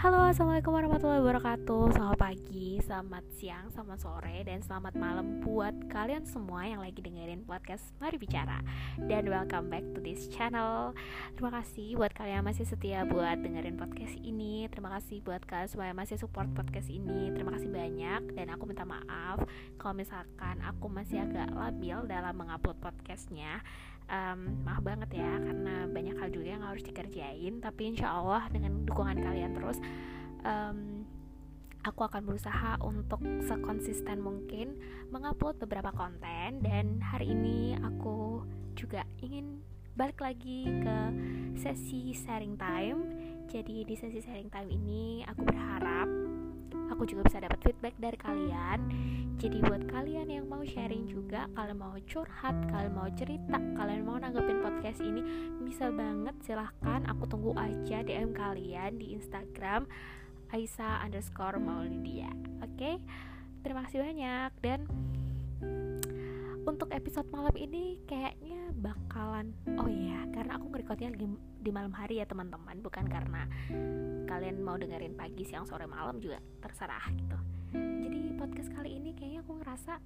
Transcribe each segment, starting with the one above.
Halo, assalamualaikum warahmatullahi wabarakatuh. Selamat pagi, selamat siang, selamat sore, dan selamat malam buat kalian semua yang lagi dengerin podcast Mari Bicara. Dan welcome back to this channel. Terima kasih buat kalian yang masih setia buat dengerin podcast ini. Terima kasih buat kalian semua yang masih support podcast ini. Terima kasih banyak. Dan aku minta maaf kalau misalkan aku masih agak labil dalam mengupload podcastnya um, maaf banget ya karena banyak hal juga yang harus dikerjain tapi insya Allah dengan dukungan kalian terus um, aku akan berusaha untuk sekonsisten mungkin mengupload beberapa konten dan hari ini aku juga ingin balik lagi ke sesi sharing time. Jadi di sesi sharing time ini aku berharap aku juga bisa dapat feedback dari kalian jadi buat kalian yang mau sharing juga kalian mau curhat kalian mau cerita kalian mau nanggepin podcast ini bisa banget silahkan aku tunggu aja DM kalian di Instagram Aisyah underscore Maulidia oke okay? terima kasih banyak dan untuk episode malam ini kayaknya bakalan oh iya karena aku ngerekodnya lagi di malam hari ya teman-teman. Bukan karena kalian mau dengerin pagi siang sore malam juga terserah gitu. Jadi podcast kali ini kayaknya aku ngerasa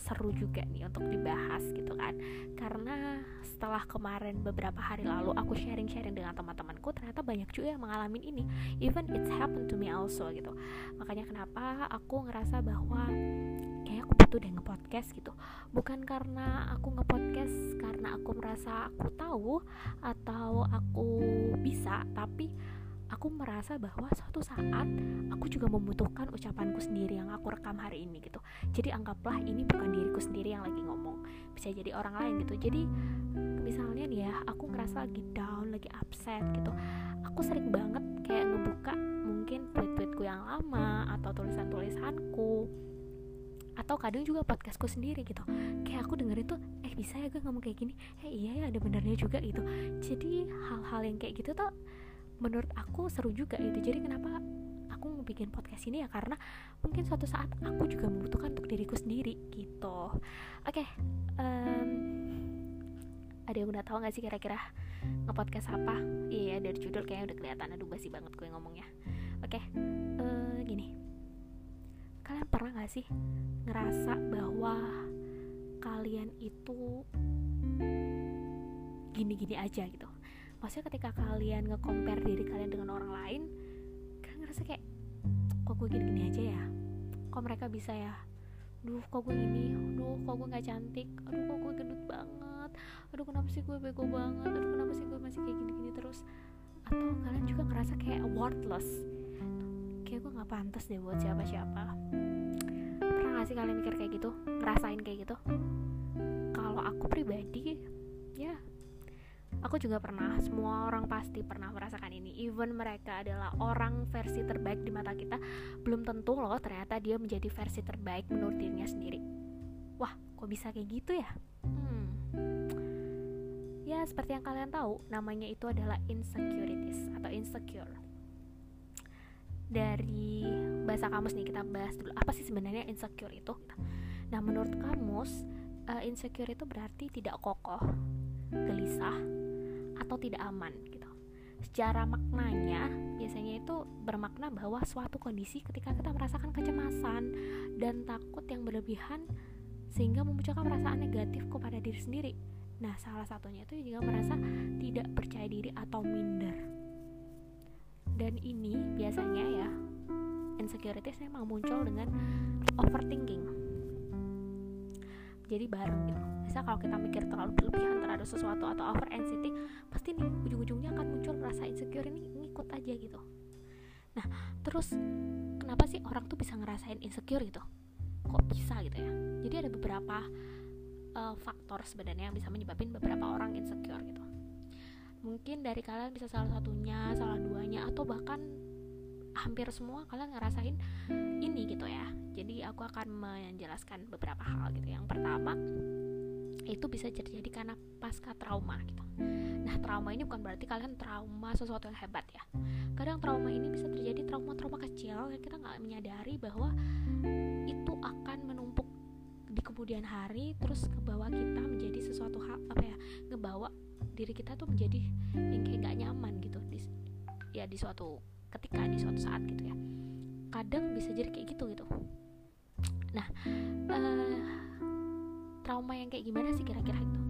seru juga nih untuk dibahas gitu kan. Karena setelah kemarin beberapa hari lalu aku sharing-sharing dengan teman-temanku ternyata banyak juga yang mengalami ini. Even it's happened to me also gitu. Makanya kenapa aku ngerasa bahwa butuh deh ngepodcast gitu. Bukan karena aku ngepodcast karena aku merasa aku tahu atau aku bisa tapi aku merasa bahwa suatu saat aku juga membutuhkan ucapanku sendiri yang aku rekam hari ini gitu. Jadi anggaplah ini bukan diriku sendiri yang lagi ngomong. Bisa jadi orang lain gitu. Jadi misalnya nih ya aku ngerasa lagi down lagi upset gitu. Aku sering banget kayak ngebuka mungkin tweet-tweetku yang lama atau tulisan-tulisanku atau kadang juga podcastku sendiri gitu. Kayak aku dengerin tuh eh bisa ya gue ngomong kayak gini? Eh iya ya ada benernya juga gitu. Jadi hal-hal yang kayak gitu tuh menurut aku seru juga itu jadi kenapa aku mau bikin podcast ini ya? Karena mungkin suatu saat aku juga membutuhkan untuk diriku sendiri gitu. Oke okay, um, ada yang udah tahu nggak sih kira-kira ngepodcast apa? Iya dari judul kayaknya udah kelihatan aduh basi banget gue ngomongnya. Oke okay, uh, eh, gini kalian pernah nggak sih ngerasa bahwa kalian itu gini-gini aja gitu? Maksudnya ketika kalian nge-compare diri kalian dengan orang lain kalian ngerasa kayak kok gue gini-gini aja ya? Kok mereka bisa ya? Duh kok gue ini? Duh kok gue nggak cantik? Aduh kok gue gendut banget? Aduh kenapa sih gue bego banget? Aduh kenapa sih gue masih kayak gini-gini terus? Atau kalian juga ngerasa kayak worthless kayak gue nggak pantas deh buat siapa-siapa pernah gak sih kalian mikir kayak gitu ngerasain kayak gitu kalau aku pribadi ya Aku juga pernah, semua orang pasti pernah merasakan ini. Even mereka adalah orang versi terbaik di mata kita, belum tentu loh ternyata dia menjadi versi terbaik menurut dirinya sendiri. Wah, kok bisa kayak gitu ya? Hmm. Ya, seperti yang kalian tahu, namanya itu adalah insecurities atau insecure. Dari bahasa kamus nih kita bahas dulu apa sih sebenarnya insecure itu. Nah, menurut kamus, uh, insecure itu berarti tidak kokoh, gelisah, atau tidak aman gitu. Secara maknanya biasanya itu bermakna bahwa suatu kondisi ketika kita merasakan kecemasan dan takut yang berlebihan sehingga memunculkan perasaan negatif kepada diri sendiri. Nah, salah satunya itu juga merasa tidak percaya diri atau minder. Dan ini biasanya ya insecurities memang muncul dengan overthinking. Jadi bareng gitu. Misal kalau kita mikir terlalu berlebihan terhadap sesuatu atau over anxiety pasti nih ujung-ujungnya akan muncul rasa insecure ini ngikut aja gitu. Nah terus kenapa sih orang tuh bisa ngerasain insecure gitu? Kok bisa gitu ya? Jadi ada beberapa uh, faktor sebenarnya yang bisa menyebabkan beberapa orang insecure gitu mungkin dari kalian bisa salah satunya salah duanya atau bahkan hampir semua kalian ngerasain ini gitu ya. Jadi aku akan menjelaskan beberapa hal gitu. Yang pertama itu bisa terjadi karena pasca trauma gitu. Nah trauma ini bukan berarti kalian trauma sesuatu yang hebat ya. Kadang trauma ini bisa terjadi trauma-trauma kecil yang kita nggak menyadari bahwa itu akan menumpuk di kemudian hari terus kebawa kita menjadi sesuatu hal apa ya ngebawa diri kita tuh menjadi yang kayak gak nyaman gitu. Di ya di suatu ketika di suatu saat gitu ya. Kadang bisa jadi kayak gitu gitu. Nah uh, trauma yang kayak gimana sih kira-kira itu?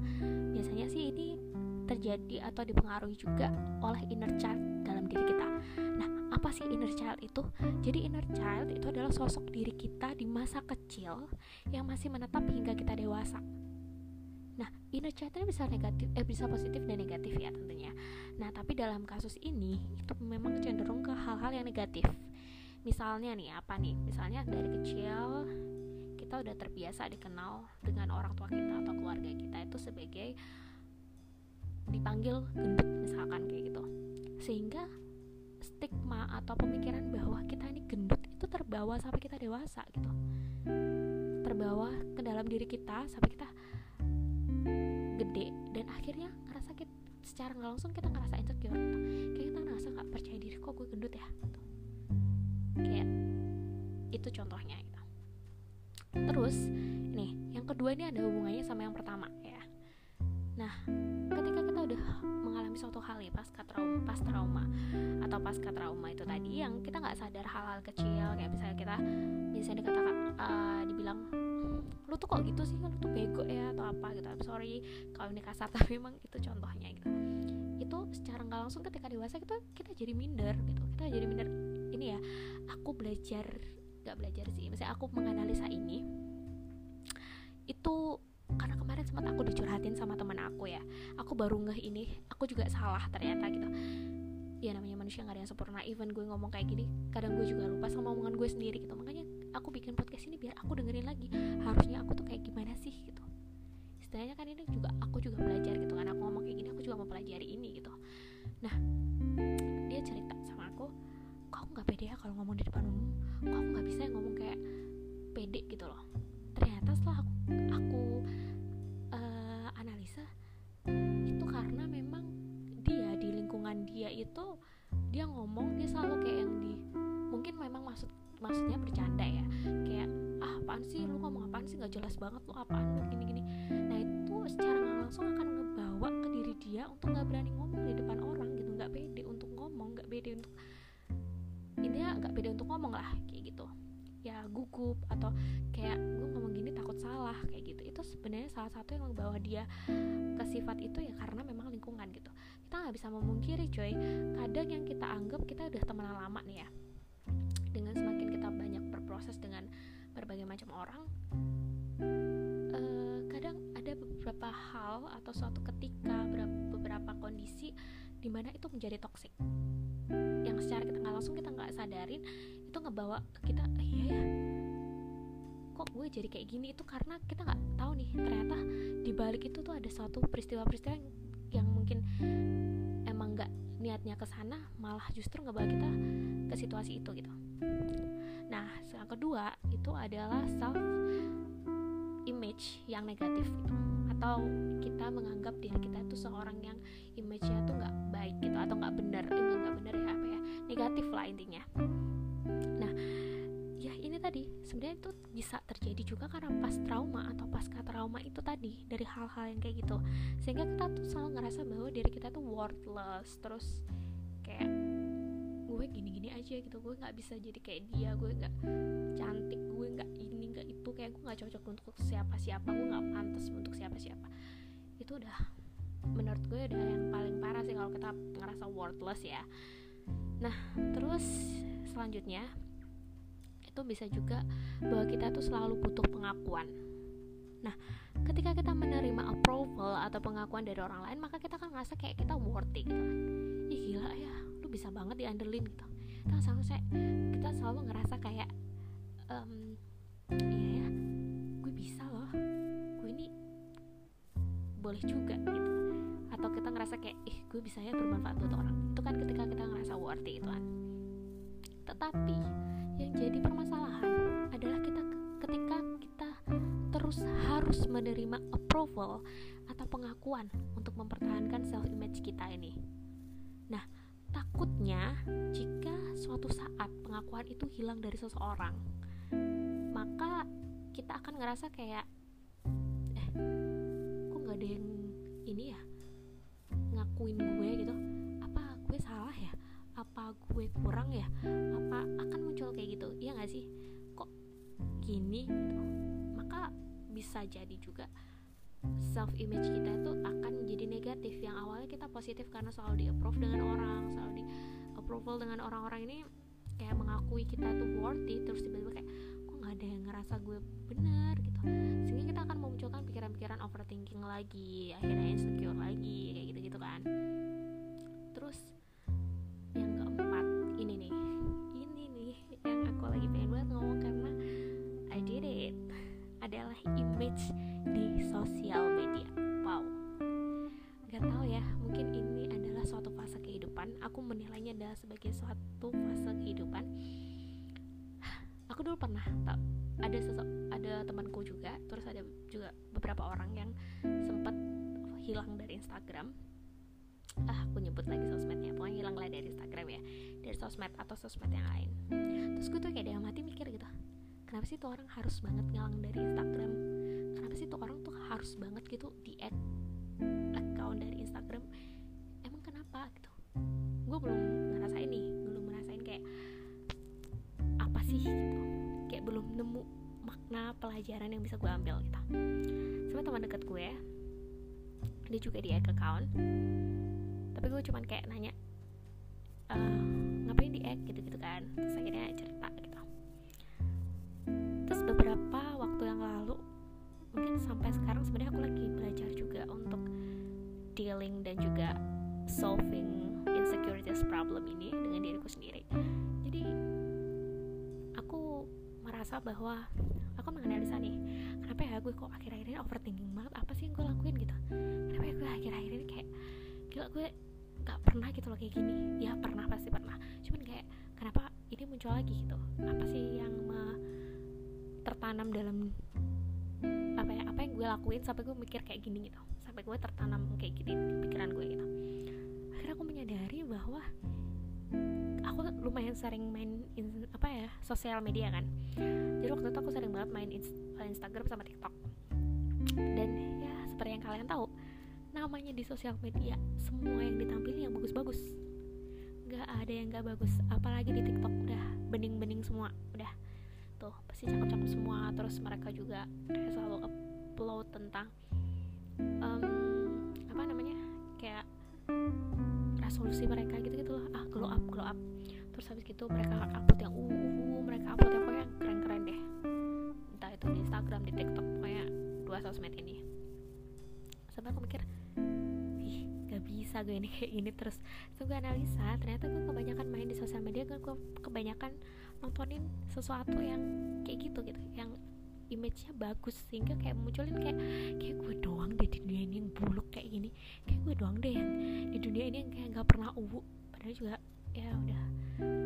Biasanya sih ini terjadi atau dipengaruhi juga oleh inner child dalam diri kita. Nah apa sih inner child itu? Jadi inner child itu adalah sosok diri kita di masa kecil yang masih menetap hingga kita dewasa inner bisa negatif, eh bisa positif dan negatif ya tentunya. Nah, tapi dalam kasus ini itu memang cenderung ke hal-hal yang negatif. Misalnya nih apa nih? Misalnya dari kecil kita udah terbiasa dikenal dengan orang tua kita atau keluarga kita itu sebagai dipanggil gendut misalkan kayak gitu. Sehingga stigma atau pemikiran bahwa kita ini gendut itu terbawa sampai kita dewasa gitu. Terbawa ke dalam diri kita sampai kita gede dan akhirnya ngerasa kita secara nggak langsung kita ngerasa insecure kayak kita ngerasa nggak percaya diri kok gue gendut ya gitu. kayak itu contohnya gitu. terus nih yang kedua ini ada hubungannya sama yang pertama ya nah ketika kita udah mengalami suatu hal nih pasca trauma pas trauma atau pasca trauma itu tadi yang kita nggak sadar hal-hal kecil kayak misalnya kita bisa dikatakan uh, dibilang lu tuh kok gitu sih? Lu tuh bego ya? Atau apa gitu. I'm sorry kalau ini kasar tapi memang itu contohnya gitu. Itu secara nggak langsung ketika dewasa kita kita jadi minder gitu. Kita jadi minder ini ya aku belajar nggak belajar sih. Misalnya aku menganalisa ini itu karena kemarin sempat aku dicurhatin sama teman aku ya. Aku baru ngeh ini aku juga salah ternyata gitu. Ya namanya manusia nggak ada yang sempurna. Even gue ngomong kayak gini kadang gue juga lupa sama omongan gue sendiri gitu. Makanya aku bikin podcast ini biar aku dengerin lagi. Harusnya aku tuh kayak gimana sih gitu. Istilahnya kan ini juga aku juga belajar gitu kan. Aku ngomong kayak gini aku juga mau pelajari ini gitu. Nah dia cerita sama aku kok nggak pede ya kalau ngomong di depan umum? Kok nggak bisa ya ngomong kayak pede gitu loh? Ternyata setelah aku aku uh, analisa itu karena memang dia di lingkungan dia itu dia ngomong dia selalu kayak yang di mungkin memang maksud maksudnya bercanda ya apaan sih? Lu ngomong apaan sih? Nggak jelas banget lu apaan? Lu gini gini. Nah itu secara nggak langsung akan ngebawa ke diri dia untuk nggak berani ngomong di depan orang gitu. Nggak pede untuk ngomong nggak pede untuk intinya nggak pede untuk ngomong lah kayak gitu. Ya gugup atau kayak gue ngomong gini takut salah kayak gitu. Itu sebenarnya salah satu yang membawa dia ke sifat itu ya karena memang lingkungan gitu. Kita nggak bisa memungkiri coy kadang yang kita anggap kita udah temenan lama nih ya. Dengan semakin kita banyak berproses dengan berbagai macam orang uh, kadang ada beberapa hal atau suatu ketika beberapa kondisi di mana itu menjadi toksik yang secara kita nggak langsung kita nggak sadarin itu ngebawa ke kita eh, iya ya kok gue jadi kayak gini? Itu karena kita nggak tahu nih ternyata di balik itu tuh ada suatu peristiwa-peristiwa yang, yang mungkin emang nggak niatnya ke sana malah justru ngebawa kita ke situasi itu gitu. Nah yang kedua itu adalah self image yang negatif gitu. Atau kita menganggap diri kita itu seorang yang image-nya tuh nggak baik gitu atau nggak benar eh, nggak benar ya apa ya negatif lah intinya. Nah ya ini tadi sebenarnya itu bisa terjadi juga karena pas trauma atau pasca trauma itu tadi dari hal-hal yang kayak gitu. Sehingga kita tuh selalu ngerasa bahwa diri kita tuh worthless terus aja gitu. Gue nggak bisa jadi kayak dia. Gue nggak cantik. Gue nggak ini nggak itu. Kayak gue nggak cocok untuk siapa-siapa. Gue nggak pantas untuk siapa-siapa. Itu udah menurut gue udah yang paling parah sih kalau kita ngerasa worthless ya. Nah terus selanjutnya itu bisa juga bahwa kita tuh selalu butuh pengakuan. Nah ketika kita menerima approval atau pengakuan dari orang lain maka kita kan ngerasa kayak kita worthy gitu kan. Ih gila ya bisa banget diandelin gitu kita selalu saya kita selalu ngerasa kayak um, iya ya gue bisa loh. Gue ini boleh juga gitu. Atau kita ngerasa kayak ih gue bisa ya bermanfaat buat orang. Itu kan ketika kita ngerasa worthy itu kan. Tetapi yang jadi permasalahan adalah kita ketika kita terus harus menerima approval atau pengakuan untuk mempertahankan self image kita ini. Nah, Takutnya, jika suatu saat pengakuan itu hilang dari seseorang, maka kita akan ngerasa kayak, eh, kok nggak ada yang ini ya ngakuin gue gitu? Apa gue salah ya? Apa gue kurang ya apa akan muncul kayak gitu iya gak sih kok gini gitu maka bisa jadi juga self image kita itu akan jadi negatif. Yang awalnya kita positif karena selalu di approve dengan orang selalu di approval dengan orang-orang ini kayak mengakui kita tuh worthy terus tiba-tiba kayak kok nggak ada yang ngerasa gue benar gitu. Sehingga kita akan memunculkan pikiran-pikiran overthinking lagi akhirnya insecure lagi kayak gitu-gitu kan. Terus yang keempat ini nih. Ini nih yang aku lagi pengen banget ngomong karena I did it. Adalah image di sosial media. Wow. Gak tau ya mungkin ini adalah suatu fase kehidupan. Aku menilainya adalah sebagai suatu fase kehidupan. Aku dulu pernah tak ada sosok ada temanku juga terus ada juga beberapa orang yang sempat hilang dari Instagram. Ah aku nyebut lagi sosmednya pokoknya hilang lah dari Instagram ya dari sosmed atau sosmed yang lain. Terus gue tuh kayak dalam hati mikir gitu kenapa sih tuh orang harus banget ngilang dari Instagram kenapa sih tuh orang tuh harus banget gitu di add account dari Instagram? Emang kenapa gitu? Gue belum ngerasain nih belum ngerasain kayak apa sih gitu. Kayak belum nemu makna pelajaran yang bisa gue ambil gitu. Sama teman dekat gue dia juga di add account. Tapi gue cuman kayak nanya uh, ngapain di add? gitu-gitu kan. Terus akhirnya cerita gitu. Terus beberapa waktu yang lalu mungkin sampai sekarang sebenarnya aku lagi belajar juga untuk dealing dan juga solving insecurities problem ini dengan diriku sendiri. Jadi aku merasa bahwa aku menganalisa nih kenapa ya gue kok akhir-akhir ini overthinking banget? Apa sih yang gue lakuin gitu? Kenapa ya gue akhir-akhir ini kayak gila gue gak pernah gitu loh kayak gini. Ya pernah pasti pernah. Cuman kayak kenapa ini muncul lagi gitu? Apa sih yang tertanam dalam apa ya apa yang gue lakuin sampai gue mikir kayak gini gitu. Sampai gue tertanam kayak gini di pikiran gue gitu. Akhirnya aku menyadari bahwa aku lumayan sering main in, apa ya sosial media kan. Jadi waktu itu aku sering banget main Instagram sama TikTok. Dan ya seperti yang kalian tahu namanya di sosial media semua yang ditampilin yang bagus-bagus. Nggak ada yang nggak bagus apalagi di TikTok udah bening-bening semua tuh pasti cakep-cakep semua. Terus mereka juga kayak selalu upload tentang um, apa namanya kayak resolusi mereka gitu gitu loh ah glow up glow up. Terus habis gitu mereka upload yang uh, uh, uh mereka upload yang pokoknya keren-keren deh. Entah itu di Instagram di TikTok pokoknya dua sosmed ini. Sampai aku mikir ih gak bisa gue ini kayak gini terus. So gue analisa ternyata gue kebanyakan main di sosial media gue kebanyakan nontonin sesuatu yang kayak gitu gitu yang image-nya bagus sehingga kayak munculin kayak kayak gue doang deh di dunia ini yang buluk kayak gini. Kayak gue doang deh yang di dunia ini yang kayak nggak pernah uwu. Padahal juga ya udah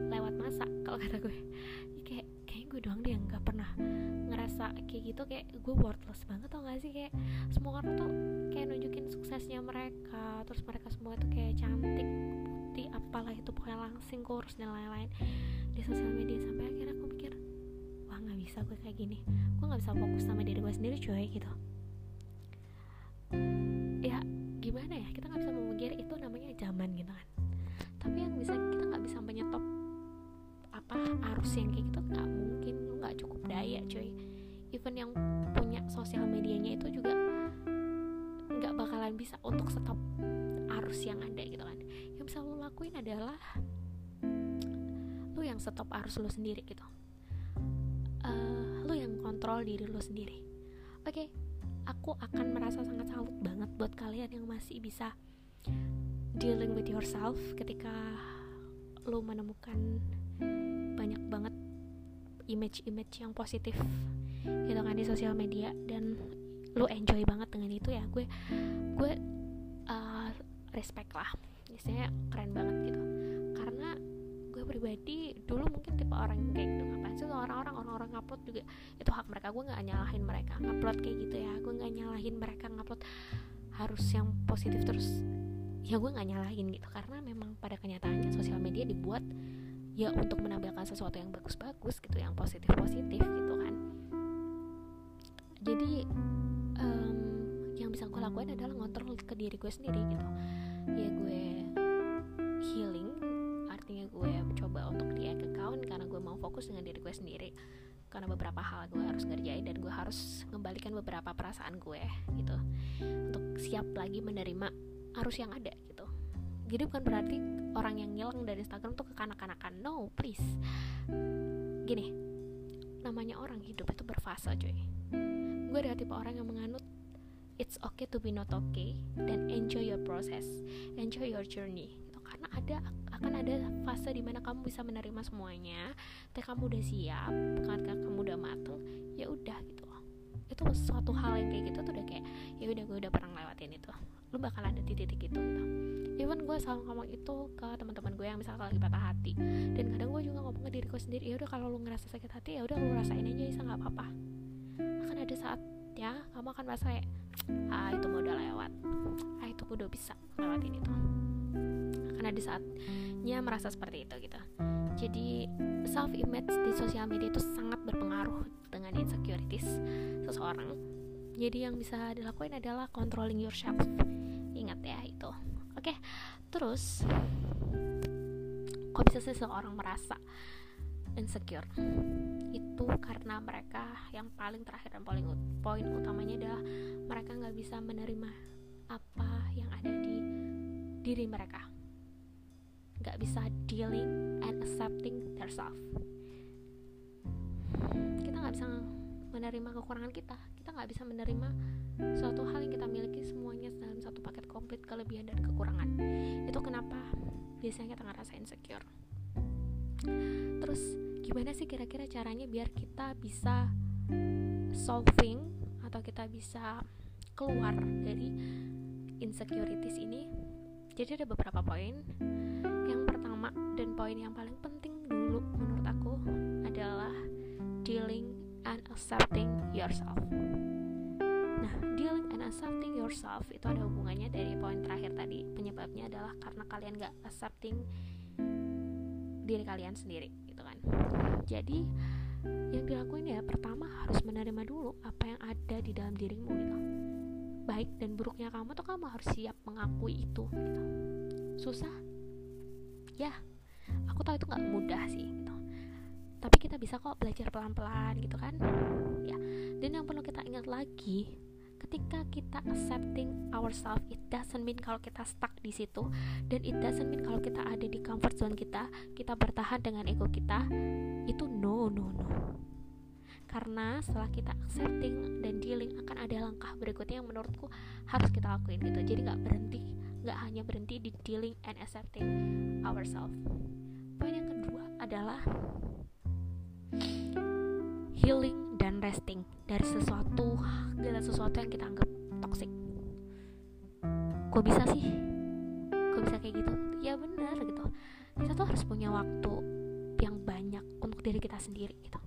lewat masa kalau kata gue. Kayak kayak gue doang deh yang nggak pernah ngerasa kayak gitu. Kayak gue worthless banget tau gak sih? Kayak semua orang tuh kayak nunjukin suksesnya mereka terus mereka semua tuh kayak cantik apalah itu pokoknya langsing kurus dan lain-lain. Di sosial media sampai akhirnya aku mikir wah nggak bisa gue kayak gini. Gue nggak bisa fokus sama diri gue sendiri coy gitu. Ya gimana ya? Kita nggak bisa memungkiri itu namanya zaman gitu kan. Tapi yang bisa kita nggak bisa menyetop apa arus yang kayak gitu nggak mungkin lu nggak cukup daya coy even yang punya sosial medianya itu juga nggak bakalan bisa untuk stop arus yang ada gitu kan yang bisa lo lakuin adalah lu yang stop arus lu sendiri gitu. Uh, lu yang kontrol diri lu sendiri. Oke okay, aku akan merasa sangat salut banget buat kalian yang masih bisa dealing with yourself ketika lu menemukan banyak banget image-image yang positif gitu kan di sosial media dan lu enjoy banget dengan itu ya. Gue gue uh, respect lah biasanya keren banget gitu. Karena gue pribadi dulu mungkin tipe orang yang kayak gitu ngapain sih orang-orang orang-orang ngupload juga. Itu hak mereka gue nggak nyalahin mereka ngupload kayak gitu ya. Gue nggak nyalahin mereka ngupload harus yang positif terus. Ya gue nggak nyalahin gitu. Karena memang pada kenyataannya sosial media dibuat ya untuk menampilkan sesuatu yang bagus-bagus gitu yang positif-positif gitu kan. Jadi um, yang bisa gue lakuin adalah ngontrol ke diri gue sendiri gitu ya gue healing. Artinya gue coba untuk dia ke account karena gue mau fokus dengan diri gue sendiri. Karena beberapa hal gue harus ngerjain dan gue harus mengembalikan beberapa perasaan gue gitu. Untuk siap lagi menerima arus yang ada gitu. Jadi bukan berarti orang yang ngilang dari Instagram tuh kekanak-kanakan. No please. Gini namanya orang hidup itu berfase cuy. Gue dari tipe orang yang menganut it's okay to be not okay dan enjoy your process enjoy your journey. Karena ada akan ada fase di mana kamu bisa menerima semuanya ketika kamu udah siap ketika kamu udah mateng ya udah gitu. Itu suatu hal yang kayak gitu tuh udah kayak ya udah gue udah pernah ngelewatin itu. Lu bakal ada di titik itu gitu. Even gue selalu ngomong itu ke teman-teman gue yang misalnya lagi patah hati. Dan kadang gue juga ngomong ke diriku sendiri ya udah kalau lu ngerasa sakit hati ya udah lu rasain aja bisa nggak apa-apa. Akan ada saat ya kamu akan merasa kayak ah itu mau udah lewat. Ah itu udah bisa lewatin itu. Karena di saatnya merasa seperti itu gitu. Jadi self image di sosial media itu sangat berpengaruh dengan insecurities seseorang. Jadi yang bisa dilakuin adalah controlling yourself. Ingat ya itu. Oke terus kok bisa seseorang merasa insecure. Itu karena mereka yang paling terakhir dan paling poin utamanya adalah mereka nggak bisa menerima apa yang ada di diri mereka. Gak bisa dealing and accepting themselves. Kita nggak bisa menerima kekurangan kita. Kita nggak bisa menerima suatu hal yang kita miliki semuanya dalam satu paket komplit kelebihan dan kekurangan. Itu kenapa biasanya kita ngerasa insecure terus gimana sih kira-kira caranya biar kita bisa solving atau kita bisa keluar dari insecurities ini jadi ada beberapa poin dan poin yang paling penting dulu menurut aku adalah dealing and accepting yourself. Nah, dealing and accepting yourself itu ada hubungannya dari poin terakhir tadi. Penyebabnya adalah karena kalian gak accepting diri kalian sendiri, gitu kan. Jadi, yang dilakuin ya pertama harus menerima dulu apa yang ada di dalam dirimu gitu. Baik dan buruknya kamu tuh kamu harus siap mengakui itu gitu. Susah? Ya, aku tahu itu nggak mudah sih gitu tapi kita bisa kok belajar pelan-pelan gitu kan ya dan yang perlu kita ingat lagi ketika kita accepting ourselves it doesn't mean kalau kita stuck di situ. Dan it doesn't mean kalau kita ada di comfort zone kita kita bertahan dengan ego kita itu no no no. Karena setelah kita accepting dan dealing akan ada langkah berikutnya yang menurutku harus kita lakuin gitu. Jadi nggak berhenti nggak hanya berhenti di dealing and accepting ourselves poin yang kedua adalah healing dan resting dari sesuatu segala sesuatu yang kita anggap toxic. Kok bisa sih? Kok bisa kayak gitu? Ya benar gitu. Kita tuh harus punya waktu yang banyak untuk diri kita sendiri gitu.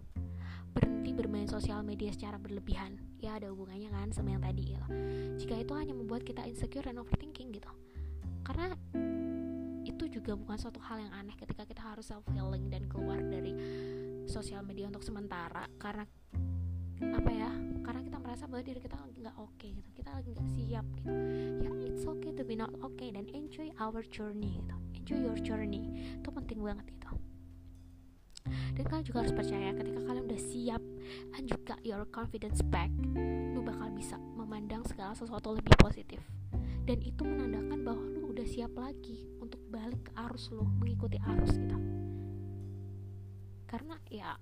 Berhenti bermain sosial media secara berlebihan. Ya ada hubungannya kan sama yang tadi ya jika itu hanya membuat kita insecure dan overthinking gitu. Karena itu juga bukan suatu hal yang aneh ketika kita harus self healing dan keluar dari sosial media untuk sementara karena apa ya karena kita merasa bahwa diri kita nggak oke okay, gitu kita lagi nggak siap gitu. Ya it's okay to be not okay dan enjoy our journey gitu enjoy your journey. Itu penting banget gitu. Dan kalian juga harus percaya ketika kalian udah siap and juga your confidence back lu bakal bisa memandang segala sesuatu lebih positif. Dan itu menandakan bahwa lu udah siap lagi untuk balik ke arus lu mengikuti arus gitu karena ya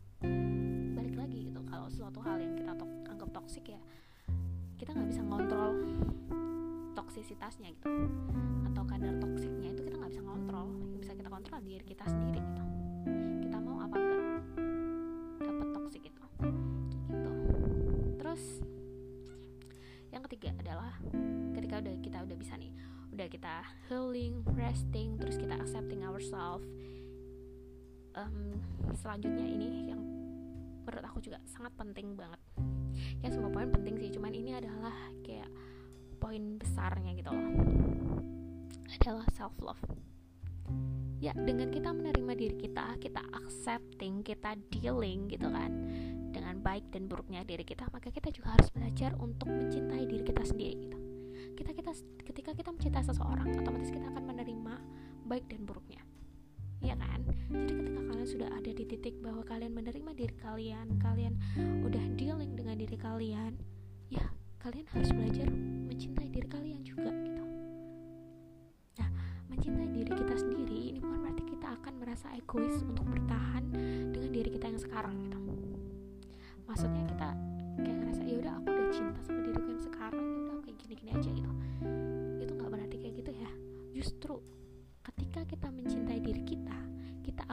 balik lagi gitu kalau suatu hal yang kita tok anggap toksik ya kita nggak bisa ngontrol toksisitasnya gitu. Atau kadar toksiknya itu kita nggak bisa ngontrol yang bisa kita kontrol diri kita sendiri gitu. Kita mau apa enggak dapat toksik itu. Gitu. Terus yang ketiga adalah ketika udah kita udah bisa nih udah kita healing resting terus kita accepting ourselves um, selanjutnya ini yang menurut aku juga sangat penting banget. Ya semua poin penting sih cuman ini adalah kayak poin besarnya gitu loh. Adalah self love ya dengan kita menerima diri kita kita accepting kita dealing gitu kan dengan baik dan buruknya diri kita maka kita juga harus belajar untuk mencintai diri kita sendiri gitu. Kita kita ketika kita mencintai seseorang otomatis kita akan menerima baik dan buruknya ya kan? Jadi ketika kalian sudah ada di titik bahwa kalian menerima diri kalian kalian udah dealing dengan diri kalian ya kalian harus belajar mencintai diri kalian juga gitu. Nah mencintai diri kita sendiri ini bukan berarti kita akan merasa egois untuk bertahan dengan diri kita yang sekarang gitu. Maksudnya kita kayak ngerasa ya udah aku udah cinta sama diriku yang sekarang ya udah kayak gini-gini aja gitu. Itu nggak berarti kayak gitu ya. Justru ketika kita mencintai diri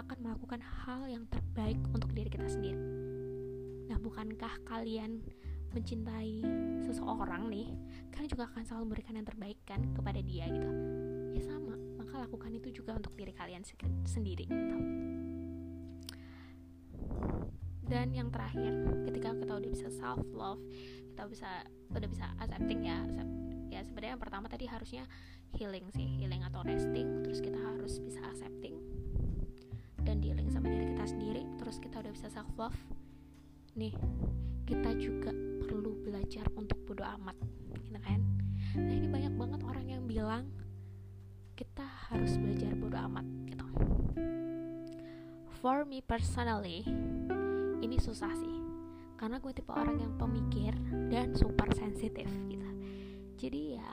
akan melakukan hal yang terbaik untuk diri kita sendiri. Nah bukankah kalian mencintai seseorang nih? Kalian juga akan selalu memberikan yang terbaik kan kepada dia gitu. Ya sama maka lakukan itu juga untuk diri kalian sendiri gitu. Dan yang terakhir ketika kita udah bisa self love kita bisa udah bisa accepting ya ya sebenarnya yang pertama tadi harusnya healing sih healing atau resting terus kita harus bisa accepting dan dealing sama diri kita sendiri terus kita udah bisa self love nih kita juga perlu belajar untuk bodo amat gitu kan? Nah ini banyak banget orang yang bilang kita harus belajar bodo amat gitu. For me personally ini susah sih karena gue tipe orang yang pemikir dan super sensitif gitu. Jadi ya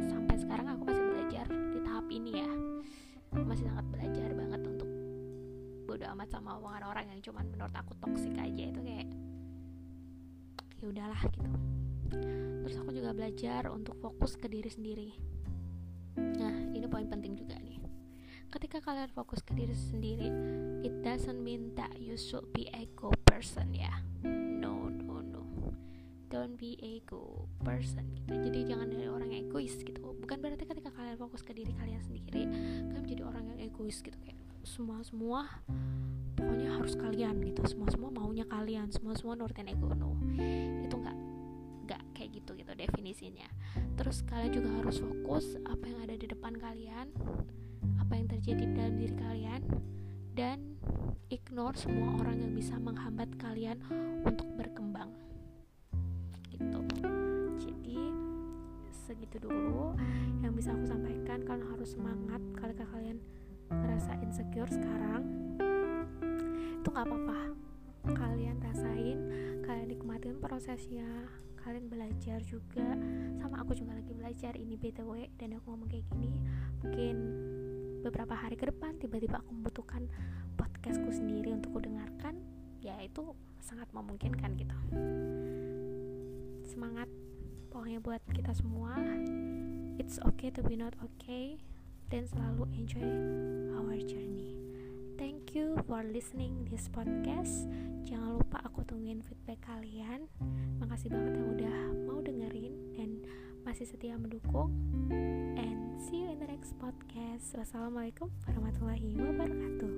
sampai sekarang aku masih belajar di tahap ini ya. Masih sangat belajar bodo amat sama omongan orang yang cuman menurut aku toksik aja. Itu kayak ya udahlah gitu. Terus aku juga belajar untuk fokus ke diri sendiri. Nah ini poin penting juga nih. Ketika kalian fokus ke diri sendiri it doesn't mean that you should be ego person ya. No no no. Don't be ego person gitu. Jadi jangan dari orang yang egois gitu. Bukan berarti ketika kalian fokus ke diri kalian sendiri kalian menjadi orang yang egois gitu kayak semua semua pokoknya harus kalian gitu. Semua semua maunya kalian semua semua nurutin ego no. Itu nggak nggak kayak gitu gitu definisinya. Terus kalian juga harus fokus apa yang ada di depan kalian apa yang terjadi dalam diri kalian dan ignore semua orang yang bisa menghambat kalian untuk berkembang. Gitu. Jadi segitu dulu yang bisa aku sampaikan. Kalian harus semangat kalau kalian ngerasa insecure sekarang itu nggak apa-apa. Kalian rasain kalian nikmatin prosesnya kalian belajar juga. Sama aku juga lagi belajar ini btw dan aku ngomong kayak gini mungkin beberapa hari ke depan tiba-tiba aku membutuhkan podcastku sendiri untuk ku dengarkan ya itu sangat memungkinkan gitu. Semangat pokoknya buat kita semua. It's okay to be not okay dan selalu enjoy our journey. Thank you for listening this podcast. Jangan lupa aku tungguin feedback kalian. Makasih banget yang udah mau dengerin dan masih setia mendukung. And see you in the next podcast. Wassalamualaikum warahmatullahi wabarakatuh